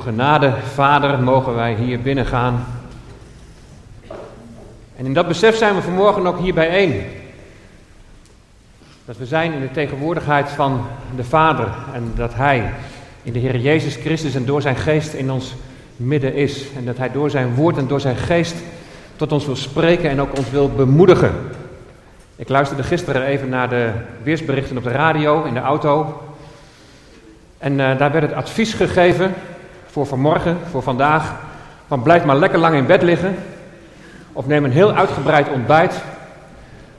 genade, Vader, mogen wij hier binnengaan. En in dat besef zijn we vanmorgen ook hier bijeen. Dat we zijn in de tegenwoordigheid van de Vader en dat Hij in de Heer Jezus Christus en door zijn geest in ons midden is. En dat Hij door zijn woord en door zijn geest tot ons wil spreken en ook ons wil bemoedigen. Ik luisterde gisteren even naar de weersberichten op de radio, in de auto. En uh, daar werd het advies gegeven voor vanmorgen, voor vandaag, van blijf maar lekker lang in bed liggen. Of neem een heel uitgebreid ontbijt,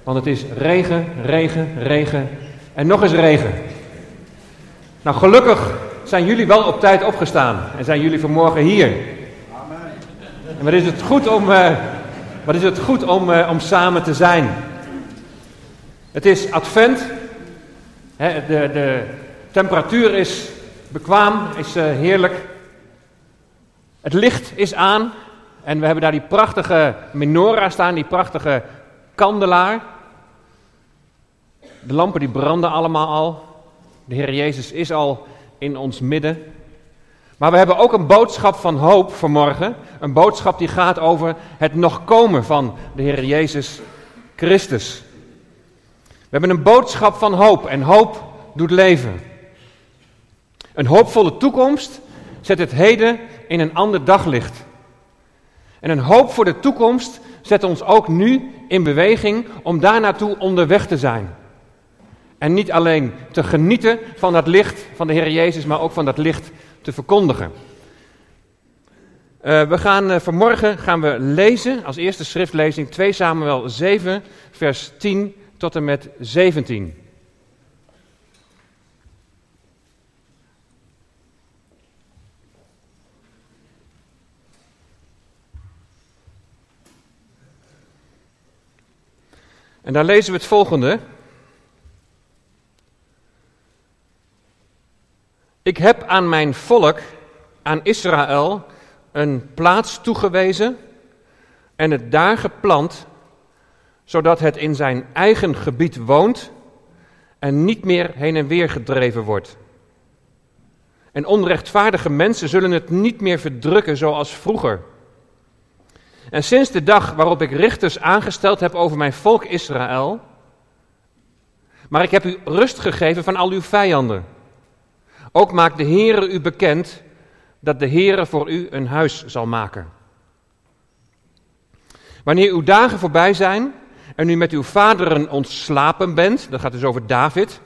want het is regen, regen, regen en nog eens regen. Nou, gelukkig zijn jullie wel op tijd opgestaan en zijn jullie vanmorgen hier. En wat is het goed om, uh, wat is het goed om, uh, om samen te zijn? Het is advent. De, de temperatuur is bekwaam, is uh, heerlijk. Het licht is aan. En we hebben daar die prachtige menorah staan, die prachtige kandelaar. De lampen die branden allemaal al. De Heer Jezus is al in ons midden. Maar we hebben ook een boodschap van hoop vanmorgen. Een boodschap die gaat over het nog komen van de Heer Jezus Christus. We hebben een boodschap van hoop en hoop doet leven. Een hoopvolle toekomst zet het heden in een ander daglicht. En een hoop voor de toekomst zet ons ook nu in beweging om daar naartoe onderweg te zijn. En niet alleen te genieten van dat licht van de Heer Jezus, maar ook van dat licht te verkondigen. Uh, we gaan uh, vanmorgen gaan we lezen als eerste schriftlezing 2 Samuel 7, vers 10 tot en met 17. En daar lezen we het volgende. Ik heb aan mijn volk, aan Israël, een plaats toegewezen en het daar geplant zodat het in zijn eigen gebied woont en niet meer heen en weer gedreven wordt. En onrechtvaardige mensen zullen het niet meer verdrukken zoals vroeger. En sinds de dag waarop ik richters aangesteld heb over mijn volk Israël, maar ik heb u rust gegeven van al uw vijanden. Ook maakt de Heere u bekend dat de Heere voor u een huis zal maken. Wanneer uw dagen voorbij zijn en u met uw vaderen ontslapen bent, dat gaat dus over David,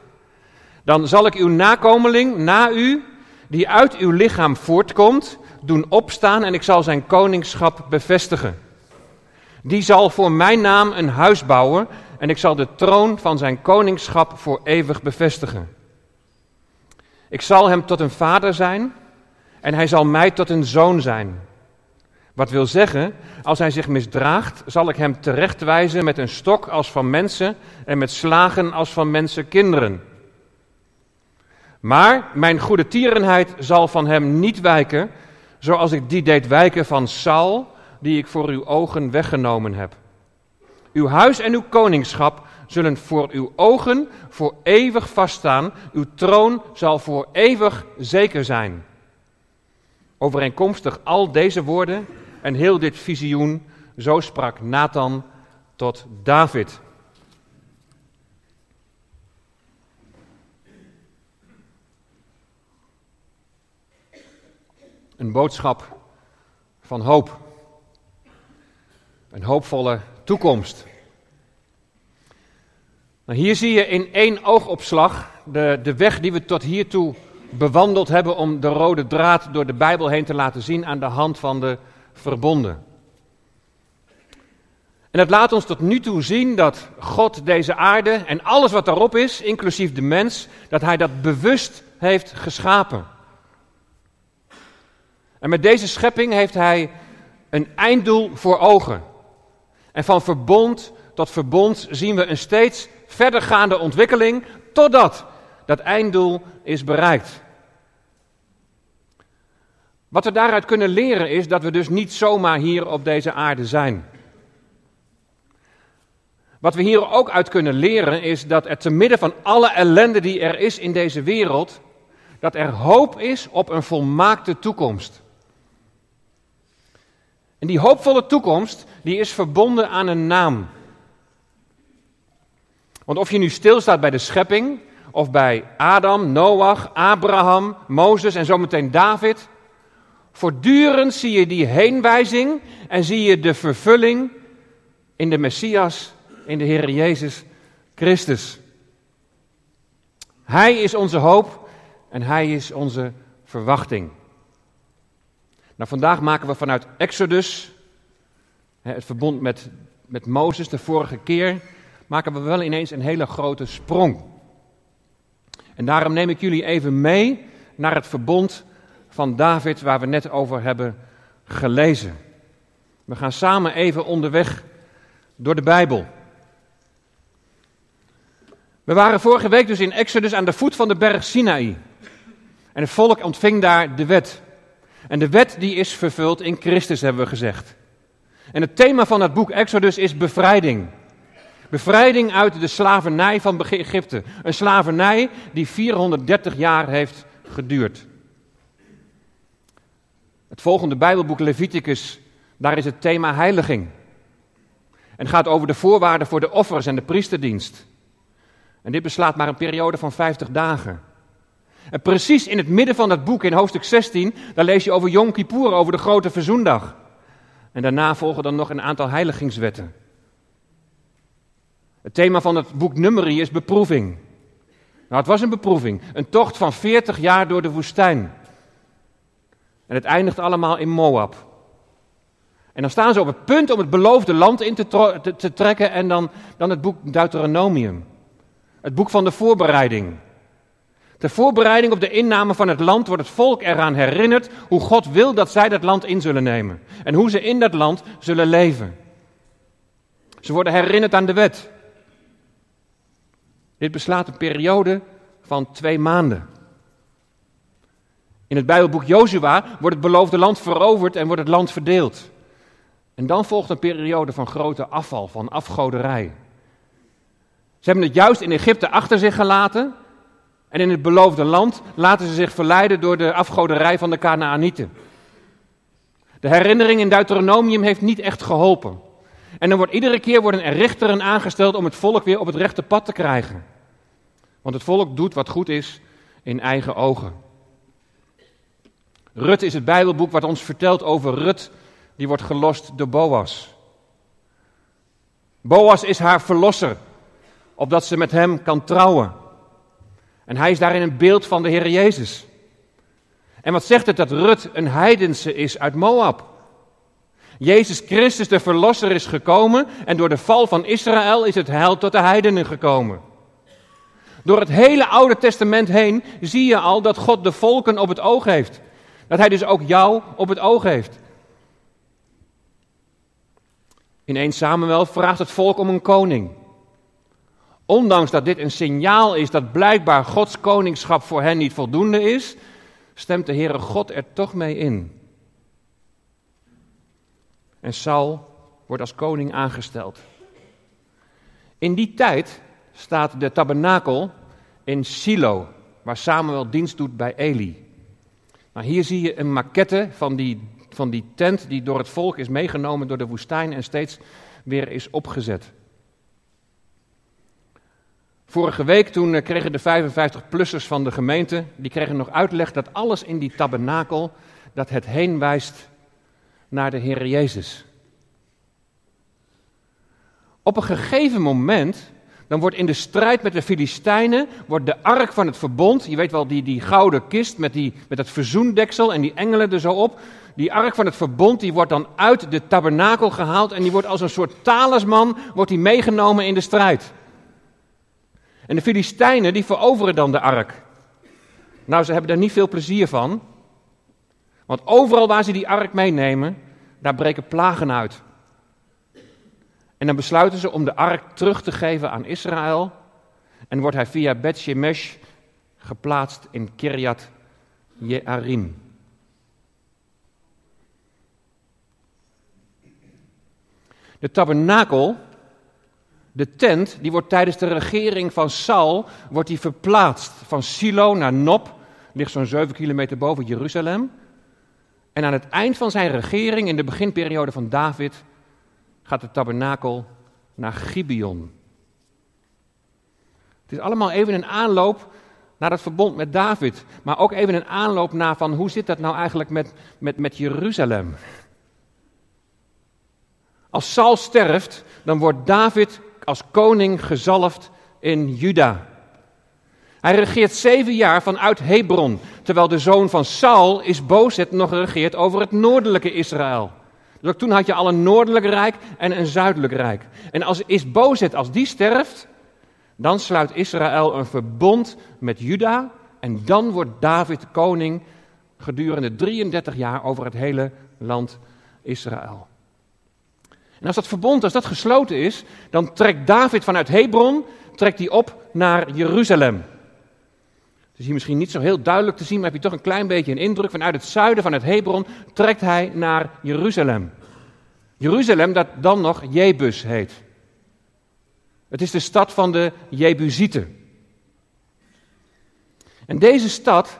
dan zal ik uw nakomeling na u, die uit uw lichaam voortkomt, doen opstaan en ik zal zijn koningschap bevestigen. Die zal voor mijn naam een huis bouwen en ik zal de troon van zijn koningschap voor eeuwig bevestigen. Ik zal hem tot een vader zijn en hij zal mij tot een zoon zijn. Wat wil zeggen, als hij zich misdraagt, zal ik hem terechtwijzen met een stok als van mensen en met slagen als van mensenkinderen. Maar mijn goede tierenheid zal van hem niet wijken, zoals ik die deed wijken van Saul, die ik voor uw ogen weggenomen heb. Uw huis en uw koningschap zullen voor uw ogen voor eeuwig vaststaan. Uw troon zal voor eeuwig zeker zijn. Overeenkomstig al deze woorden en heel dit visioen, zo sprak Nathan tot David. Een boodschap van hoop. Een hoopvolle toekomst. Nou, hier zie je in één oogopslag de, de weg die we tot hiertoe bewandeld hebben om de rode draad door de Bijbel heen te laten zien aan de hand van de verbonden. En het laat ons tot nu toe zien dat God deze aarde en alles wat daarop is, inclusief de mens, dat Hij dat bewust heeft geschapen. En met deze schepping heeft Hij een einddoel voor ogen. En van verbond tot verbond zien we een steeds verdergaande ontwikkeling totdat dat einddoel is bereikt. Wat we daaruit kunnen leren is dat we dus niet zomaar hier op deze aarde zijn. Wat we hier ook uit kunnen leren is dat er te midden van alle ellende die er is in deze wereld, dat er hoop is op een volmaakte toekomst. En die hoopvolle toekomst, die is verbonden aan een naam. Want of je nu stilstaat bij de schepping, of bij Adam, Noach, Abraham, Mozes en zometeen David, voortdurend zie je die heenwijzing en zie je de vervulling in de Messias, in de Heer Jezus Christus. Hij is onze hoop en hij is onze verwachting. Nou, vandaag maken we vanuit Exodus, het verbond met, met Mozes de vorige keer, maken we wel ineens een hele grote sprong. En daarom neem ik jullie even mee naar het verbond van David waar we net over hebben gelezen. We gaan samen even onderweg door de Bijbel. We waren vorige week dus in Exodus aan de voet van de berg Sinaï. En het volk ontving daar de wet. En de wet die is vervuld in Christus, hebben we gezegd. En het thema van het boek Exodus is bevrijding. Bevrijding uit de slavernij van Egypte. Een slavernij die 430 jaar heeft geduurd. Het volgende Bijbelboek Leviticus, daar is het thema heiliging. En gaat over de voorwaarden voor de offers en de priesterdienst. En dit beslaat maar een periode van 50 dagen. En precies in het midden van dat boek, in hoofdstuk 16, daar lees je over Yom Kippur, over de grote verzoendag. En daarna volgen dan nog een aantal heiligingswetten. Het thema van het boek Numeri is beproeving. Nou, het was een beproeving. Een tocht van 40 jaar door de woestijn. En het eindigt allemaal in Moab. En dan staan ze op het punt om het beloofde land in te, te, te trekken en dan, dan het boek Deuteronomium. Het boek van de voorbereiding. Ter voorbereiding op de inname van het land wordt het volk eraan herinnerd hoe God wil dat zij dat land in zullen nemen. En hoe ze in dat land zullen leven. Ze worden herinnerd aan de wet. Dit beslaat een periode van twee maanden. In het Bijbelboek Jozua wordt het beloofde land veroverd en wordt het land verdeeld. En dan volgt een periode van grote afval, van afgoderij. Ze hebben het juist in Egypte achter zich gelaten. En in het beloofde land laten ze zich verleiden door de afgoderij van de Canaanieten. De herinnering in Deuteronomium heeft niet echt geholpen. En dan wordt iedere keer worden er richteren aangesteld om het volk weer op het rechte pad te krijgen. Want het volk doet wat goed is in eigen ogen. Rut is het Bijbelboek wat ons vertelt over Rut, die wordt gelost door Boas. Boas is haar verlosser, opdat ze met hem kan trouwen. En hij is daarin een beeld van de Heer Jezus. En wat zegt het dat Rut een heidense is uit Moab? Jezus Christus, de Verlosser, is gekomen en door de val van Israël is het heil tot de heidenen gekomen. Door het hele Oude Testament heen zie je al dat God de volken op het oog heeft. Dat Hij dus ook jou op het oog heeft. In 1 Samuel vraagt het volk om een koning. Ondanks dat dit een signaal is dat blijkbaar Gods koningschap voor hen niet voldoende is, stemt de Heere God er toch mee in. En Saul wordt als koning aangesteld. In die tijd staat de tabernakel in Silo, waar Samuel dienst doet bij Eli. Nou, hier zie je een maquette van die, van die tent die door het volk is meegenomen door de woestijn en steeds weer is opgezet. Vorige week toen eh, kregen de 55-plussers van de gemeente, die kregen nog uitleg dat alles in die tabernakel, dat het heen wijst naar de Heer Jezus. Op een gegeven moment, dan wordt in de strijd met de Filistijnen, wordt de ark van het verbond, je weet wel die, die gouden kist met, die, met dat verzoendeksel en die engelen er zo op, die ark van het verbond, die wordt dan uit de tabernakel gehaald en die wordt als een soort talisman, wordt die meegenomen in de strijd. En de Filistijnen die veroveren dan de ark. Nou, ze hebben daar niet veel plezier van. Want overal waar ze die ark meenemen, daar breken plagen uit. En dan besluiten ze om de ark terug te geven aan Israël. En wordt hij via Bet Shemesh geplaatst in Kiryat Jearim. De tabernakel de tent die wordt tijdens de regering van Saul wordt die verplaatst van Silo naar Nop, ligt zo'n 7 kilometer boven Jeruzalem. En aan het eind van zijn regering, in de beginperiode van David, gaat de tabernakel naar Gibeon. Het is allemaal even een aanloop naar het verbond met David. Maar ook even een aanloop naar van hoe zit dat nou eigenlijk met, met, met Jeruzalem? Als Saul sterft, dan wordt David als koning gezalfd in Juda. Hij regeert zeven jaar vanuit Hebron, terwijl de zoon van Saul is Bozet nog regeert over het noordelijke Israël. Dus ook toen had je al een noordelijk rijk en een zuidelijk rijk. En als is Bozet, als die sterft, dan sluit Israël een verbond met Juda en dan wordt David koning gedurende 33 jaar over het hele land Israël. En als dat verbond, als dat gesloten is, dan trekt David vanuit Hebron, trekt hij op naar Jeruzalem. Het is hier misschien niet zo heel duidelijk te zien, maar heb je toch een klein beetje een indruk. Vanuit het zuiden, vanuit Hebron, trekt hij naar Jeruzalem. Jeruzalem dat dan nog Jebus heet. Het is de stad van de Jebusieten. En deze stad,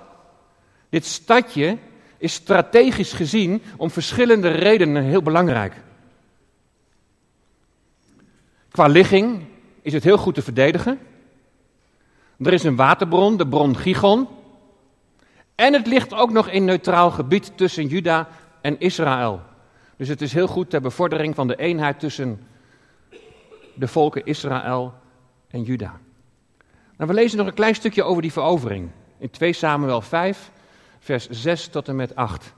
dit stadje, is strategisch gezien om verschillende redenen heel belangrijk. Qua ligging is het heel goed te verdedigen. Er is een waterbron, de bron Gigon. En het ligt ook nog in neutraal gebied tussen Juda en Israël. Dus het is heel goed ter bevordering van de eenheid tussen de volken Israël en Juda. Nou, we lezen nog een klein stukje over die verovering. In 2 Samuel 5, vers 6 tot en met 8.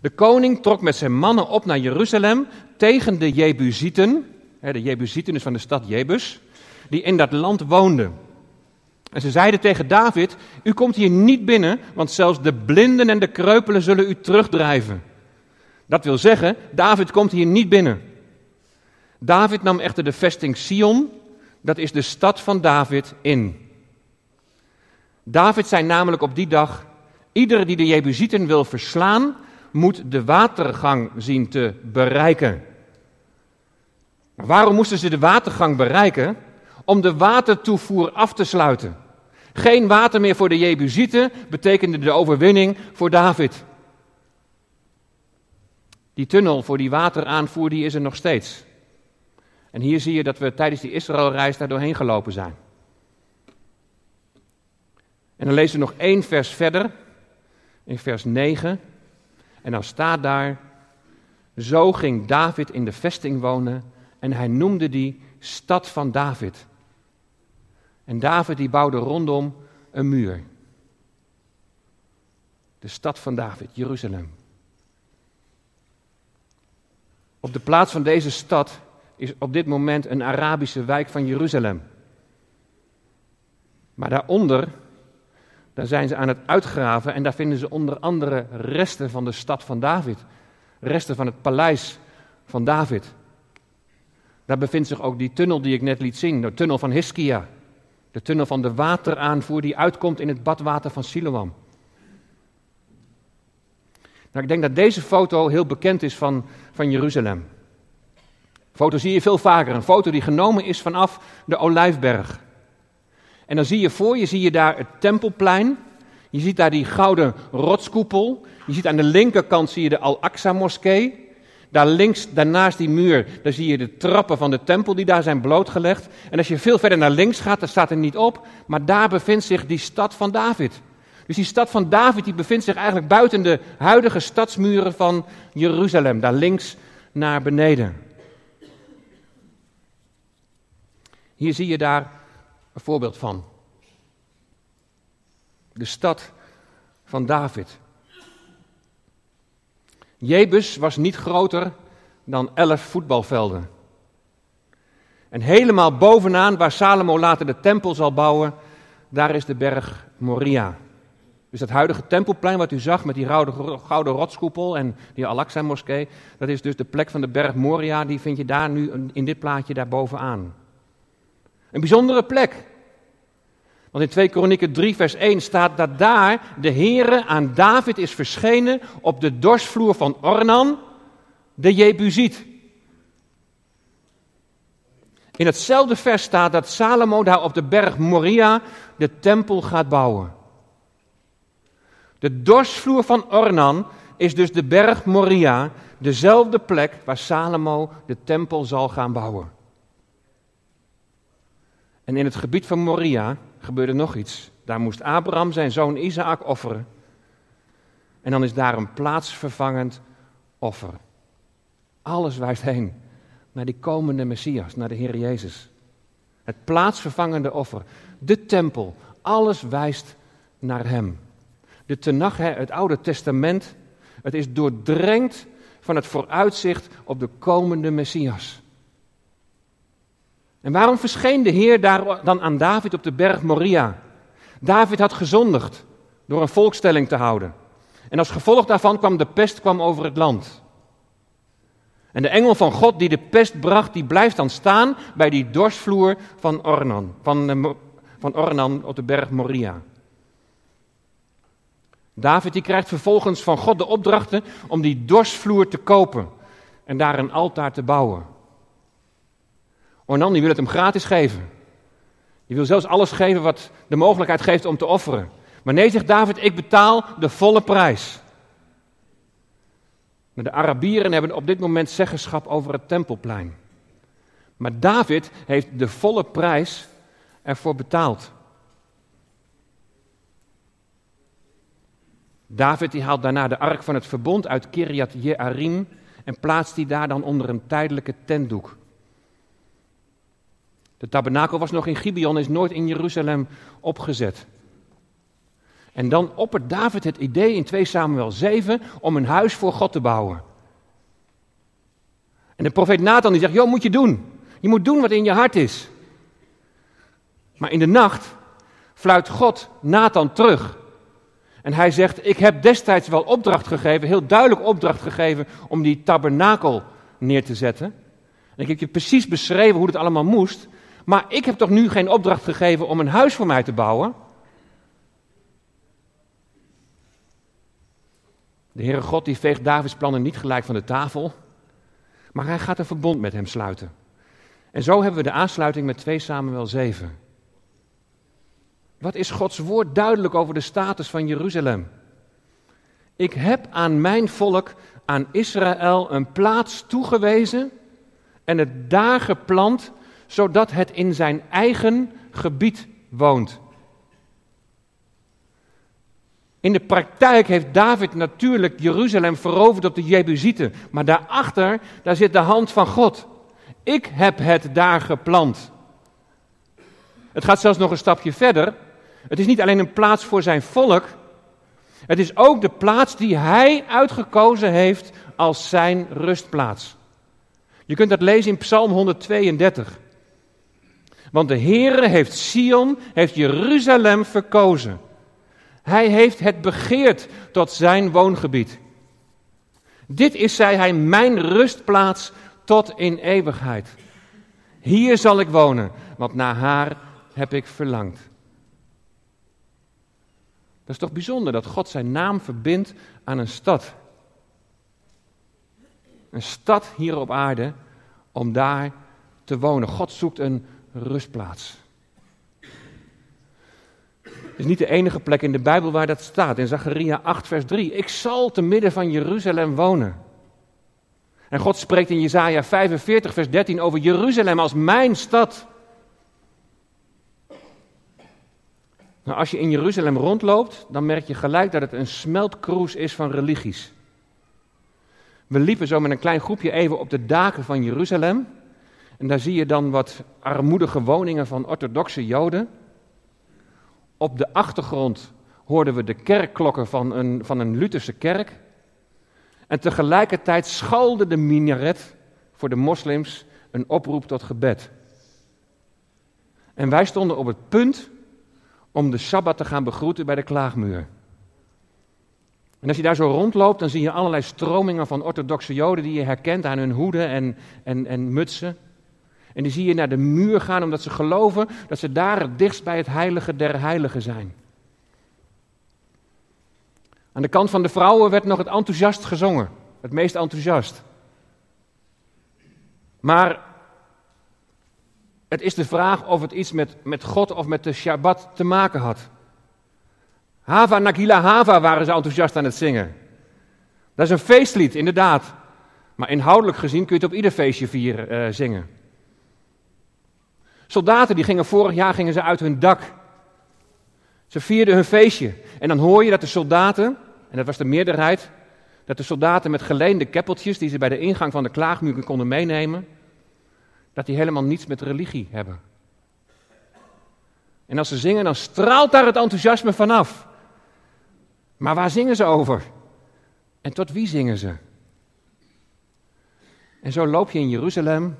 De koning trok met zijn mannen op naar Jeruzalem tegen de Jebusieten. De Jebusieten is van de stad Jebus. Die in dat land woonden. En ze zeiden tegen David: U komt hier niet binnen, want zelfs de blinden en de kreupelen zullen u terugdrijven. Dat wil zeggen, David komt hier niet binnen. David nam echter de vesting Sion, dat is de stad van David, in. David zei namelijk op die dag: Ieder die de Jebusieten wil verslaan, moet de watergang zien te bereiken. Waarom moesten ze de watergang bereiken? Om de watertoevoer af te sluiten. Geen water meer voor de Jebusieten betekende de overwinning voor David. Die tunnel voor die wateraanvoer die is er nog steeds. En hier zie je dat we tijdens die Israëlreis daar doorheen gelopen zijn. En dan lezen we nog één vers verder, in vers 9. En dan staat daar, zo ging David in de vesting wonen en hij noemde die stad van David. En David die bouwde rondom een muur. De stad van David, Jeruzalem. Op de plaats van deze stad is op dit moment een Arabische wijk van Jeruzalem. Maar daaronder, daar zijn ze aan het uitgraven en daar vinden ze onder andere resten van de stad van David. Resten van het paleis van David. Daar bevindt zich ook die tunnel die ik net liet zien, de tunnel van Hiskia. De tunnel van de wateraanvoer die uitkomt in het badwater van Siloam. Nou, ik denk dat deze foto heel bekend is van, van Jeruzalem. Foto zie je veel vaker. Een foto die genomen is vanaf de Olijfberg. En dan zie je voor je, zie je daar het tempelplein. Je ziet daar die gouden rotskoepel. Je ziet aan de linkerkant zie je de Al-Aqsa-moskee. Daar links, daarnaast die muur, daar zie je de trappen van de tempel die daar zijn blootgelegd. En als je veel verder naar links gaat, dat staat er niet op, maar daar bevindt zich die stad van David. Dus die stad van David die bevindt zich eigenlijk buiten de huidige stadsmuren van Jeruzalem, daar links naar beneden. Hier zie je daar een voorbeeld van. De stad van David. Jebus was niet groter dan elf voetbalvelden. En helemaal bovenaan, waar Salomo later de tempel zal bouwen, daar is de berg Moria. Dus dat huidige tempelplein wat u zag met die gouden, rotskoepel en die Al-Aqsa-moskee, dat is dus de plek van de berg Moria, die vind je daar nu in dit plaatje daar bovenaan. Een bijzondere plek. Want in 2 Kronieken 3 vers 1 staat dat daar de Heere aan David is verschenen op de dorsvloer van Ornan, de Jebusiet. In hetzelfde vers staat dat Salomo daar op de berg Moria de tempel gaat bouwen. De dorsvloer van Ornan is dus de berg Moria dezelfde plek waar Salomo de tempel zal gaan bouwen. En in het gebied van Moria gebeurde nog iets. Daar moest Abraham zijn zoon Isaac offeren. En dan is daar een plaatsvervangend offer. Alles wijst heen naar die komende Messias, naar de Heer Jezus. Het plaatsvervangende offer, de tempel, alles wijst naar Hem. De Tenach, het Oude Testament, het is doordrenkt van het vooruitzicht op de komende Messias. En waarom verscheen de Heer daar dan aan David op de berg Moria? David had gezondigd door een volkstelling te houden. En als gevolg daarvan kwam de pest kwam over het land. En de engel van God die de pest bracht, die blijft dan staan bij die dorsvloer van Ornan, van, van Ornan op de berg Moria. David die krijgt vervolgens van God de opdrachten om die dorsvloer te kopen en daar een altaar te bouwen. Ornan die wil het hem gratis geven. Die wil zelfs alles geven wat de mogelijkheid geeft om te offeren. Maar nee, zegt David, ik betaal de volle prijs. De Arabieren hebben op dit moment zeggenschap over het tempelplein. Maar David heeft de volle prijs ervoor betaald. David die haalt daarna de ark van het verbond uit Kiriat Jearim en plaatst die daar dan onder een tijdelijke tentdoek. De tabernakel was nog in Gibeon, is nooit in Jeruzalem opgezet. En dan oppert David het idee in 2 Samuel 7 om een huis voor God te bouwen. En de profeet Nathan die zegt, joh, moet je doen. Je moet doen wat in je hart is. Maar in de nacht fluit God Nathan terug. En hij zegt, ik heb destijds wel opdracht gegeven, heel duidelijk opdracht gegeven, om die tabernakel neer te zetten. En ik heb je precies beschreven hoe het allemaal moest. Maar ik heb toch nu geen opdracht gegeven om een huis voor mij te bouwen? De Heere God die veegt Davids plannen niet gelijk van de tafel, maar hij gaat een verbond met hem sluiten. En zo hebben we de aansluiting met 2 Samuel 7. Wat is Gods woord duidelijk over de status van Jeruzalem? Ik heb aan mijn volk, aan Israël, een plaats toegewezen en het daar geplant, zodat het in zijn eigen gebied woont. In de praktijk heeft David natuurlijk Jeruzalem veroverd op de Jebusieten. Maar daarachter, daar zit de hand van God. Ik heb het daar geplant. Het gaat zelfs nog een stapje verder. Het is niet alleen een plaats voor zijn volk. Het is ook de plaats die hij uitgekozen heeft als zijn rustplaats. Je kunt dat lezen in Psalm 132. Want de Heere heeft Sion, heeft Jeruzalem verkozen. Hij heeft het begeerd tot zijn woongebied. Dit is, zei hij, mijn rustplaats tot in eeuwigheid. Hier zal ik wonen, want naar haar heb ik verlangd. Dat is toch bijzonder dat God zijn naam verbindt aan een stad. Een stad hier op aarde om daar te wonen. God zoekt een rustplaats is niet de enige plek in de Bijbel waar dat staat. In Zacharia 8, vers 3. Ik zal te midden van Jeruzalem wonen. En God spreekt in Jesaja 45, vers 13 over Jeruzalem als mijn stad. Nou, als je in Jeruzalem rondloopt, dan merk je gelijk dat het een smeltkroes is van religies. We liepen zo met een klein groepje even op de daken van Jeruzalem. En daar zie je dan wat armoedige woningen van orthodoxe Joden. Op de achtergrond hoorden we de kerkklokken van een, van een Lutherse kerk. En tegelijkertijd schalde de minaret voor de moslims een oproep tot gebed. En wij stonden op het punt om de Sabbat te gaan begroeten bij de klaagmuur. En als je daar zo rondloopt, dan zie je allerlei stromingen van orthodoxe joden die je herkent aan hun hoeden en, en, en mutsen. En die zie je naar de muur gaan omdat ze geloven dat ze daar het dichtst bij het heilige der heiligen zijn. Aan de kant van de vrouwen werd nog het enthousiast gezongen. Het meest enthousiast. Maar het is de vraag of het iets met, met God of met de Shabbat te maken had. Hava Nagila Hava waren ze enthousiast aan het zingen. Dat is een feestlied, inderdaad. Maar inhoudelijk gezien kun je het op ieder feestje vieren, uh, zingen. Soldaten die gingen vorig jaar gingen ze uit hun dak. Ze vierden hun feestje. En dan hoor je dat de soldaten, en dat was de meerderheid, dat de soldaten met geleende keppeltjes die ze bij de ingang van de klaagmuur konden meenemen, dat die helemaal niets met religie hebben. En als ze zingen, dan straalt daar het enthousiasme vanaf. Maar waar zingen ze over? En tot wie zingen ze? En zo loop je in Jeruzalem,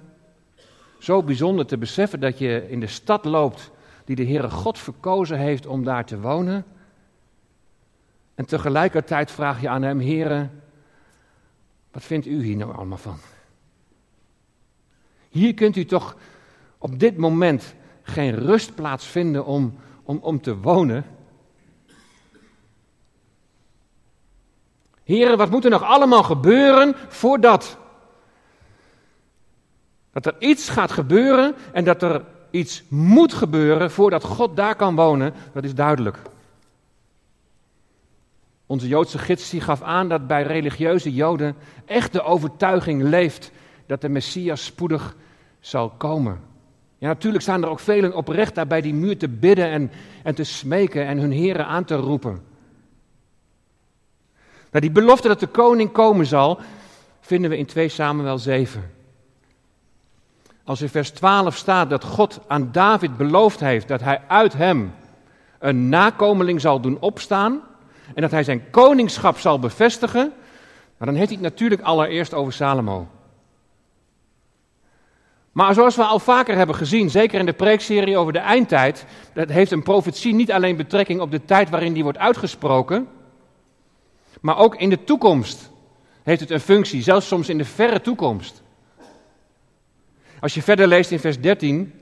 zo bijzonder te beseffen dat je in de stad loopt die de Heere God verkozen heeft om daar te wonen. En tegelijkertijd vraag je aan hem, Heere, wat vindt u hier nou allemaal van? Hier kunt u toch op dit moment geen rustplaats vinden om, om, om te wonen. Heren, wat moet er nog allemaal gebeuren voordat? Dat er iets gaat gebeuren en dat er iets moet gebeuren voordat God daar kan wonen, dat is duidelijk. Onze Joodse gids die gaf aan dat bij religieuze Joden echt de overtuiging leeft dat de Messias spoedig zal komen. Ja, natuurlijk staan er ook velen oprecht daar bij die muur te bidden en, en te smeken en hun heren aan te roepen. Maar die belofte dat de koning komen zal, vinden we in 2 Samuel 7. Als in vers 12 staat dat God aan David beloofd heeft dat hij uit hem een nakomeling zal doen opstaan en dat hij zijn koningschap zal bevestigen, dan heeft hij het natuurlijk allereerst over Salomo. Maar zoals we al vaker hebben gezien, zeker in de preekserie over de eindtijd, dat heeft een profetie niet alleen betrekking op de tijd waarin die wordt uitgesproken, maar ook in de toekomst heeft het een functie, zelfs soms in de verre toekomst. Als je verder leest in vers 13,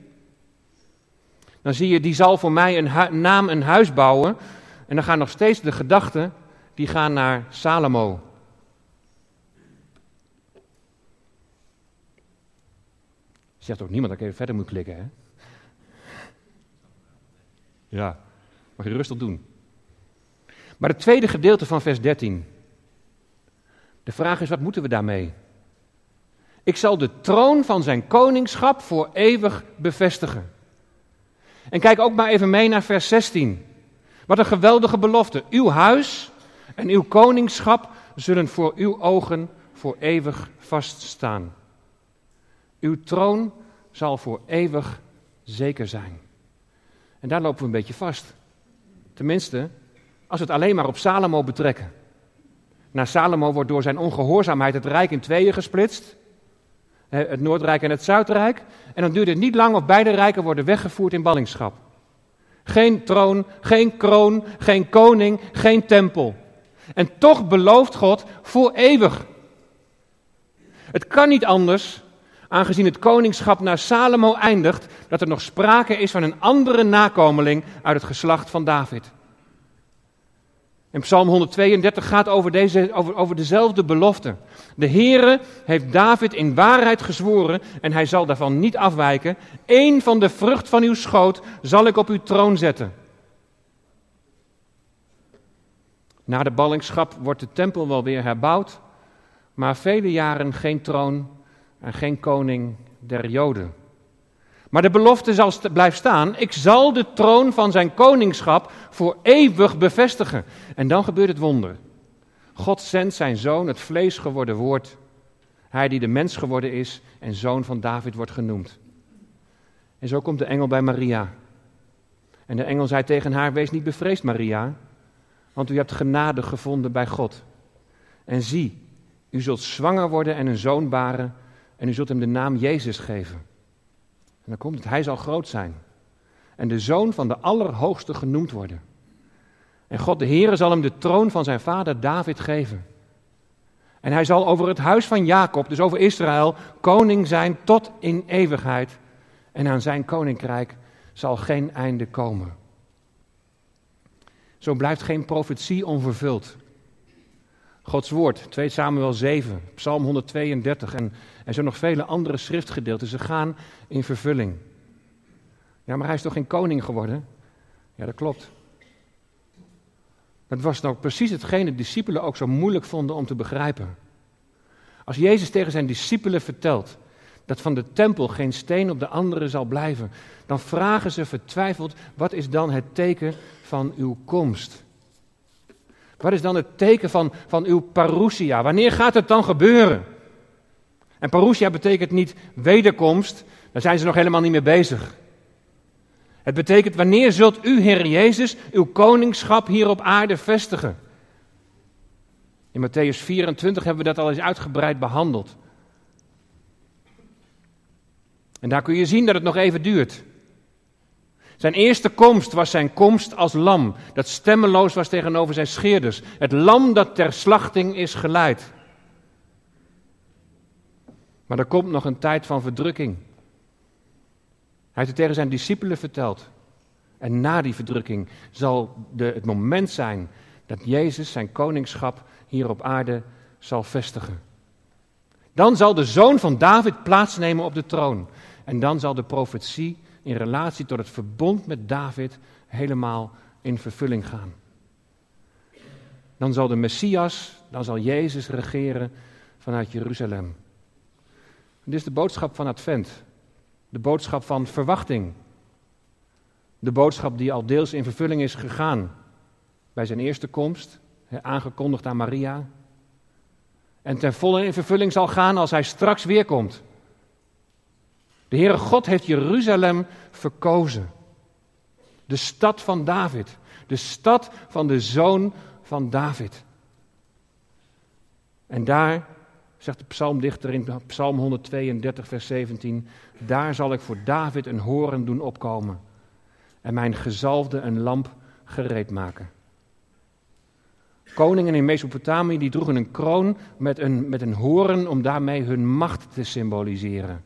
dan zie je, die zal voor mij een naam een huis bouwen. En dan gaan nog steeds de gedachten, die gaan naar Salomo. Zegt ook niemand dat ik even verder moet klikken, hè? Ja, mag je rustig doen. Maar het tweede gedeelte van vers 13. De vraag is, wat moeten we daarmee? Ik zal de troon van zijn koningschap voor eeuwig bevestigen. En kijk ook maar even mee naar vers 16. Wat een geweldige belofte. Uw huis en uw koningschap zullen voor uw ogen voor eeuwig vaststaan. Uw troon zal voor eeuwig zeker zijn. En daar lopen we een beetje vast. Tenminste, als we het alleen maar op Salomo betrekken. Na Salomo wordt door zijn ongehoorzaamheid het rijk in tweeën gesplitst. Het Noordrijk en het Zuidrijk. En dan duurt het niet lang of beide rijken worden weggevoerd in ballingschap. Geen troon, geen kroon, geen koning, geen tempel. En toch belooft God voor eeuwig. Het kan niet anders, aangezien het koningschap naar Salomo eindigt, dat er nog sprake is van een andere nakomeling uit het geslacht van David. En Psalm 132 gaat over, deze, over, over dezelfde belofte. De Heere heeft David in waarheid gezworen en hij zal daarvan niet afwijken. Eén van de vrucht van uw schoot zal ik op uw troon zetten. Na de ballingschap wordt de tempel wel weer herbouwd, maar vele jaren geen troon en geen koning der Joden. Maar de belofte zal blijft staan: ik zal de troon van zijn koningschap voor eeuwig bevestigen. En dan gebeurt het wonder. God zendt zijn zoon, het vlees geworden woord. Hij die de mens geworden is en zoon van David wordt genoemd. En zo komt de engel bij Maria. En de engel zei tegen haar: Wees niet bevreesd, Maria, want u hebt genade gevonden bij God. En zie, u zult zwanger worden en een zoon baren, en u zult hem de naam Jezus geven. Dan komt het, hij zal groot zijn. En de zoon van de Allerhoogste genoemd worden. En God de Heere zal hem de troon van zijn vader David geven. En hij zal over het huis van Jacob, dus over Israël, koning zijn tot in eeuwigheid. En aan zijn koninkrijk zal geen einde komen. Zo blijft geen profetie onvervuld. Gods woord, 2 Samuel 7, Psalm 132 en, en zo nog vele andere schriftgedeelten, ze gaan in vervulling. Ja, maar hij is toch geen koning geworden? Ja, dat klopt. Dat was nou precies hetgene de discipelen ook zo moeilijk vonden om te begrijpen. Als Jezus tegen zijn discipelen vertelt dat van de tempel geen steen op de andere zal blijven, dan vragen ze vertwijfeld: wat is dan het teken van uw komst? Wat is dan het teken van, van uw parousia? Wanneer gaat het dan gebeuren? En parousia betekent niet wederkomst, daar zijn ze nog helemaal niet mee bezig. Het betekent, wanneer zult u, Heer Jezus, uw koningschap hier op aarde vestigen? In Matthäus 24 hebben we dat al eens uitgebreid behandeld. En daar kun je zien dat het nog even duurt. Zijn eerste komst was zijn komst als lam, dat stemmeloos was tegenover zijn scheerders. Het lam dat ter slachting is geleid. Maar er komt nog een tijd van verdrukking. Hij heeft het tegen zijn discipelen verteld. En na die verdrukking zal de, het moment zijn dat Jezus zijn koningschap hier op aarde zal vestigen. Dan zal de zoon van David plaatsnemen op de troon. En dan zal de profetie in relatie tot het verbond met David helemaal in vervulling gaan. Dan zal de Messias, dan zal Jezus regeren vanuit Jeruzalem. dit is de boodschap van Advent. De boodschap van verwachting. De boodschap die al deels in vervulling is gegaan bij zijn eerste komst, aangekondigd aan Maria. En ten volle in vervulling zal gaan als hij straks weer komt. De Heere God heeft Jeruzalem verkozen. De stad van David. De stad van de zoon van David. En daar, zegt de psalmdichter in Psalm 132, vers 17, daar zal ik voor David een horen doen opkomen en mijn gezalfde een lamp gereed maken. Koningen in Mesopotamië die droegen een kroon met een, met een horen om daarmee hun macht te symboliseren.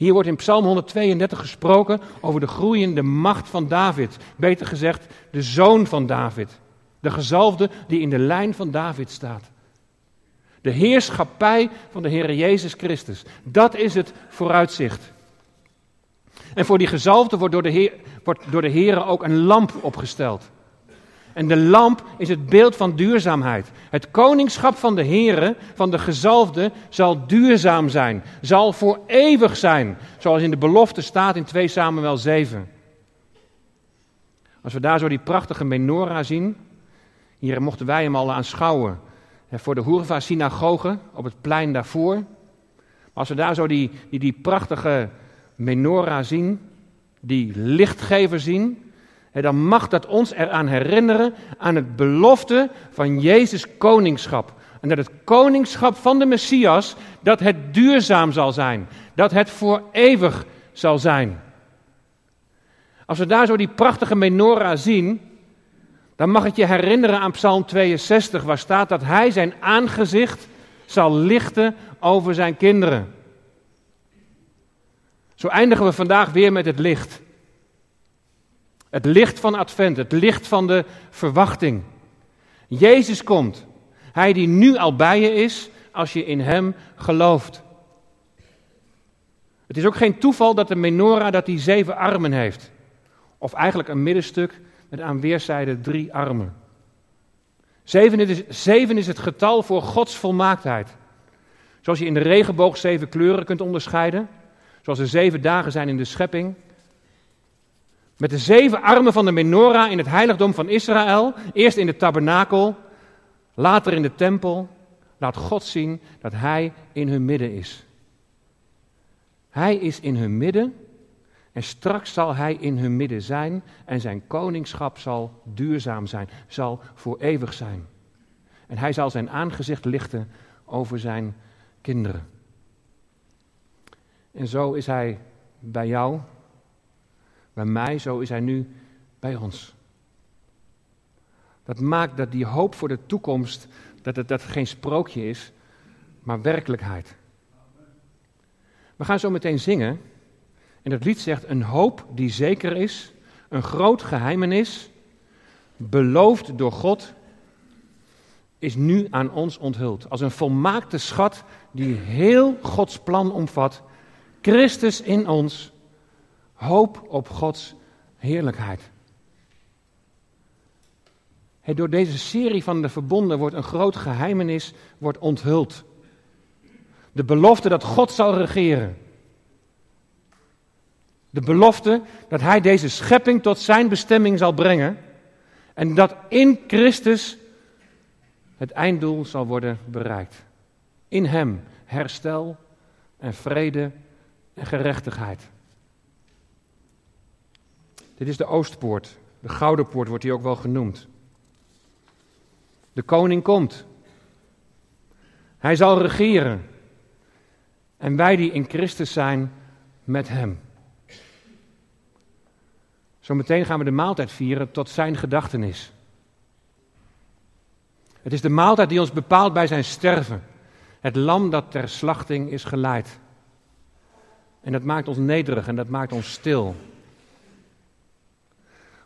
Hier wordt in Psalm 132 gesproken over de groeiende macht van David. Beter gezegd, de zoon van David. De gezalfde die in de lijn van David staat. De heerschappij van de Heer Jezus Christus. Dat is het vooruitzicht. En voor die gezalfde wordt door de, Heer, wordt door de Heer ook een lamp opgesteld. En de lamp is het beeld van duurzaamheid. Het koningschap van de Here, van de gezalfde, zal duurzaam zijn. Zal voor eeuwig zijn. Zoals in de belofte staat in 2 Samuel 7. Als we daar zo die prachtige menorah zien. Hier mochten wij hem al aanschouwen. Voor de Hoerva-synagoge op het plein daarvoor. Maar als we daar zo die, die, die prachtige menorah zien. Die lichtgever zien dan mag dat ons eraan herinneren aan het belofte van Jezus koningschap. En dat het koningschap van de Messias, dat het duurzaam zal zijn. Dat het voor eeuwig zal zijn. Als we daar zo die prachtige menorah zien, dan mag het je herinneren aan Psalm 62, waar staat dat hij zijn aangezicht zal lichten over zijn kinderen. Zo eindigen we vandaag weer met het licht. Het licht van Advent, het licht van de verwachting. Jezus komt. Hij die nu al bij je is als je in Hem gelooft. Het is ook geen toeval dat de menorah dat die zeven armen heeft. Of eigenlijk een middenstuk met aan weerszijden drie armen. Zeven is, zeven is het getal voor Gods volmaaktheid. Zoals je in de regenboog zeven kleuren kunt onderscheiden. Zoals er zeven dagen zijn in de schepping. Met de zeven armen van de menorah in het heiligdom van Israël, eerst in de tabernakel, later in de tempel, laat God zien dat Hij in hun midden is. Hij is in hun midden en straks zal Hij in hun midden zijn en zijn koningschap zal duurzaam zijn, zal voor eeuwig zijn. En Hij zal zijn aangezicht lichten over zijn kinderen. En zo is Hij bij jou bij mij, zo is hij nu bij ons. Dat maakt dat die hoop voor de toekomst, dat het dat geen sprookje is, maar werkelijkheid. We gaan zo meteen zingen. En het lied zegt: Een hoop die zeker is, een groot geheimenis, beloofd door God, is nu aan ons onthuld. Als een volmaakte schat die heel Gods plan omvat. Christus in ons, Hoop op Gods heerlijkheid. door deze serie van de verbonden wordt een groot geheimenis wordt onthuld. De belofte dat God zal regeren. De belofte dat Hij deze schepping tot zijn bestemming zal brengen. En dat in Christus het einddoel zal worden bereikt. In Hem herstel en vrede en gerechtigheid. Dit is de Oostpoort. De Gouden Poort wordt hier ook wel genoemd. De koning komt. Hij zal regeren. En wij die in Christus zijn met hem. Zometeen gaan we de maaltijd vieren tot zijn gedachtenis. Het is de maaltijd die ons bepaalt bij zijn sterven. Het lam dat ter slachting is geleid. En dat maakt ons nederig en dat maakt ons stil.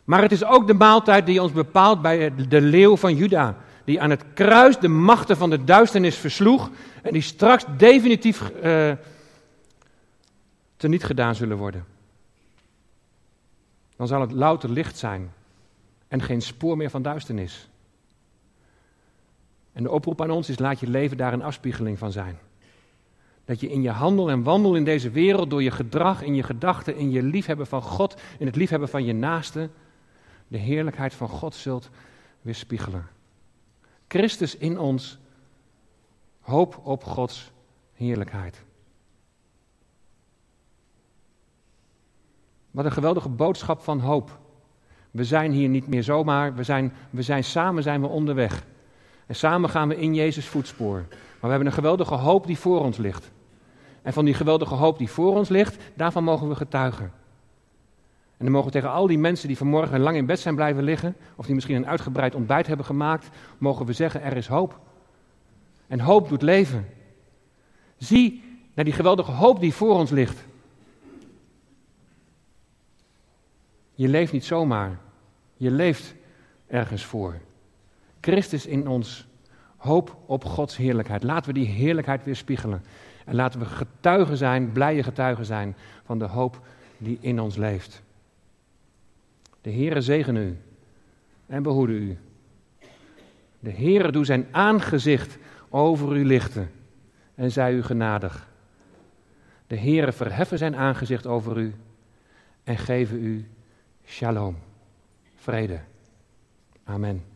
Maar het is ook de maaltijd die ons bepaalt bij de leeuw van Juda. Die aan het kruis de machten van de duisternis versloeg. En die straks definitief uh, teniet gedaan zullen worden. Dan zal het louter licht zijn. En geen spoor meer van duisternis. En de oproep aan ons is: laat je leven daar een afspiegeling van zijn. Dat je in je handel en wandel in deze wereld, door je gedrag, in je gedachten, in je liefhebben van God, in het liefhebben van je naaste, de heerlijkheid van God zult weerspiegelen. Christus in ons, hoop op Gods heerlijkheid. Wat een geweldige boodschap van hoop. We zijn hier niet meer zomaar, we zijn, we zijn samen zijn we onderweg. En samen gaan we in Jezus voetspoor. Maar we hebben een geweldige hoop die voor ons ligt. En van die geweldige hoop die voor ons ligt, daarvan mogen we getuigen. En dan mogen tegen al die mensen die vanmorgen lang in bed zijn blijven liggen, of die misschien een uitgebreid ontbijt hebben gemaakt, mogen we zeggen, er is hoop. En hoop doet leven. Zie naar die geweldige hoop die voor ons ligt. Je leeft niet zomaar. Je leeft ergens voor. Christus in ons. Hoop op Gods heerlijkheid. Laten we die heerlijkheid weer spiegelen. En laten we getuigen zijn, blije getuigen zijn van de hoop die in ons leeft. De Heere zegen u en behoede u. De Heere doe zijn aangezicht over u lichten en zij u genadig. De Heere verheffen zijn aangezicht over u en geven u shalom, vrede. Amen.